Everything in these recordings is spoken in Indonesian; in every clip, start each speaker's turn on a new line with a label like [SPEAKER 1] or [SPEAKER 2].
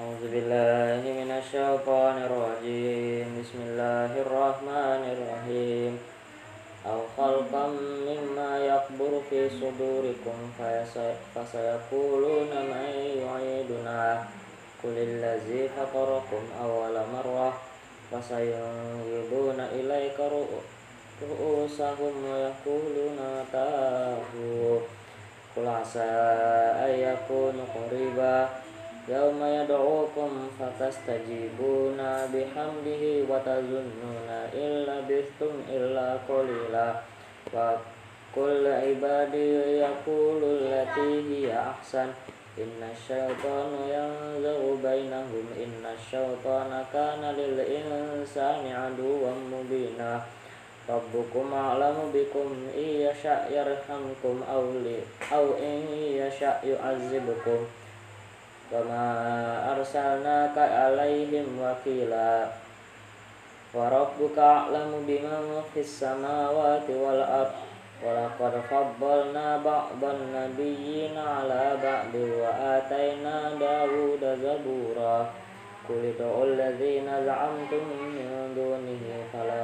[SPEAKER 1] أعوذ بالله من الشيطان الرجيم بسم الله الرحمن الرحيم أو خلقا مما يكبر في صدوركم فيس- فسيقولون من يعيدنا قل الذي فطركم أول مرة فسينغضون إليك رؤ- رؤوسهم ويقولون متاه قل عسى أن يكون قريبا يوم يدعوكم فتستجيبون بحمده وتظنون إن لبثتم إلا قليلا. وكل عبادي يقول التي هي أحسن. إن الشيطان ينزغ بينهم. إن الشيطان كان للإنسان عدوا مبينا. ربكم أعلم بكم. إن يشاء يرحمكم. أو, أو إن يشاء يعذبكم. Kama arsalnaka alaihim wakila Wa rabbuka a'lamu biman fis samawati wal ard Walaqad faddalna ba'dan nabiyyina ala ba'di wa atayna Dawuda zabura Kul du'ul ladzina za'amtum min dunihi fala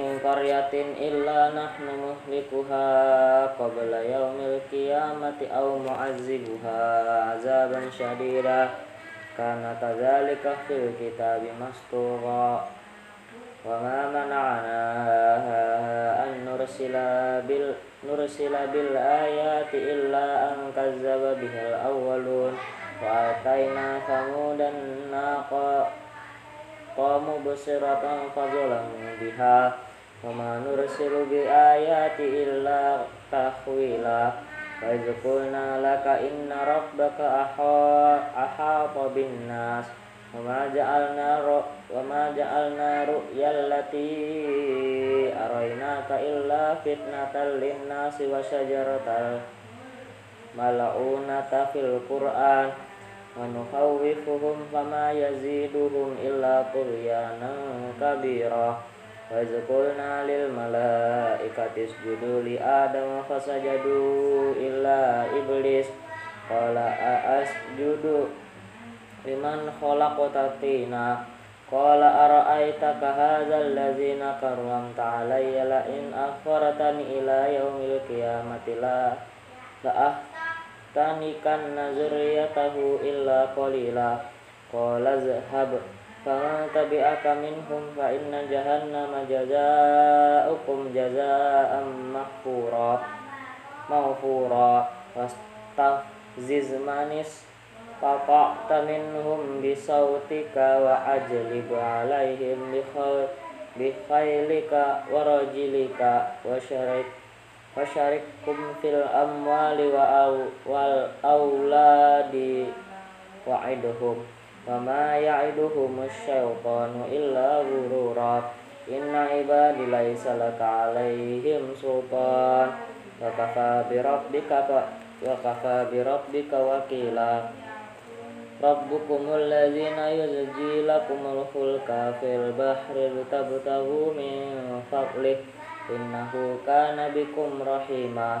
[SPEAKER 1] qaryatin illa nahnu muhlikuha qabla yaumil qiyamati aw mu'azzibuha azaban syadida kana kadzalika fil kitabi mastura. Wa ma mana'ana an nursila bil nursila bil ayati illa an kazzaba bihal awwalun. Wa ataina samudan naqa qamu basiratan fadzalamu biha. وما نرسل بآيات إلا تحويلا وإذ قلنا لك إن ربك أحا- أحاط بالناس وما جعلنا رؤ وما جعلنا رؤيا التي أريناك إلا فتنة للناس وشجرة الملعونة في القرآن ونخوفهم فما يزيدهم إلا طغيانا كبيرا وإذ قلنا للملائكة اسجدوا لآدم فسجدوا إلا إبليس قال أأسجد لمن خلقت طينا قال أرأيتك هذا الذي كرمت علي لئن أخرتني إلى يوم القيامة لا لأحتنكن ذريته إلا قليلا قال اذهب فمن تبعك منهم فإن جهنم جزاؤكم جزاء مغفورا مغفورا واستفزز من استطعت منهم بصوتك وأجلب عليهم بخيل بخيلك ورجلك وشرك وشارككم في الأموال وأو- والأولاد وعدهم وما يعدهم الشيطان إلا غرورا إن عبادي ليس لك عليهم سلطان وكفى بربك وكفى بربك وكيلا ربكم الذين يزجي لكم الفلك في البحر لتبتغوا من فضله إنه كان بكم رحيما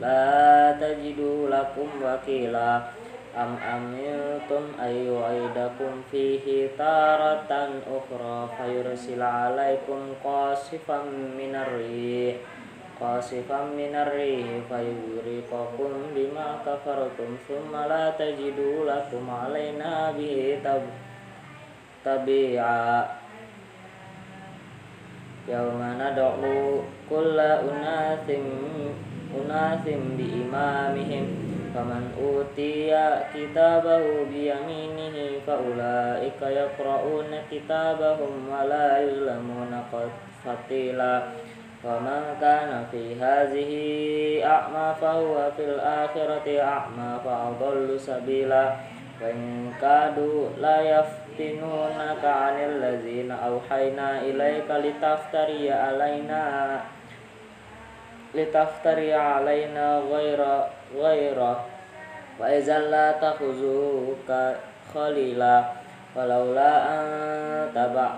[SPEAKER 1] la tajidu lakum wakila. Am amiltum ayu aidakum fihi taratan ukhra fayursila alaikum qasifam minari qasifam minari minar fayuriqakum bima kafartum summa la tajidu lakum alaina bihi tab tabi'a. Yaumana doklu kulla unasim unasim bi imamihim faman utiya kitabahu bi yaminihi fa ulaika yaqra'una kitabahum wa la yuzlamuna fatila ومن كان في هذه أعمى فهو في الآخرة أعمى فأضل سبيلا وإن كادوا لا يفتنونك عن الذين أوحينا إليك لتفتري علينا litaftari alaina ghaira ghaira wa izalla takhuzuka khalila walaula an taba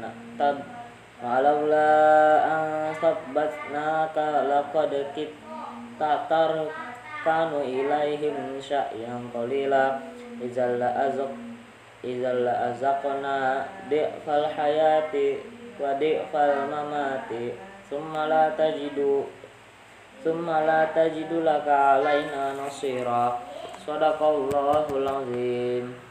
[SPEAKER 1] na tab walaula an sabbatnaka laqad kit tatar kanu ilaihim sya'yan qalila izalla azq izalla azaqna di'fal hayati wa di'fal mamati summa la tajidu thumma la tajidu laka alaina nasira. Sadaqallahul azim.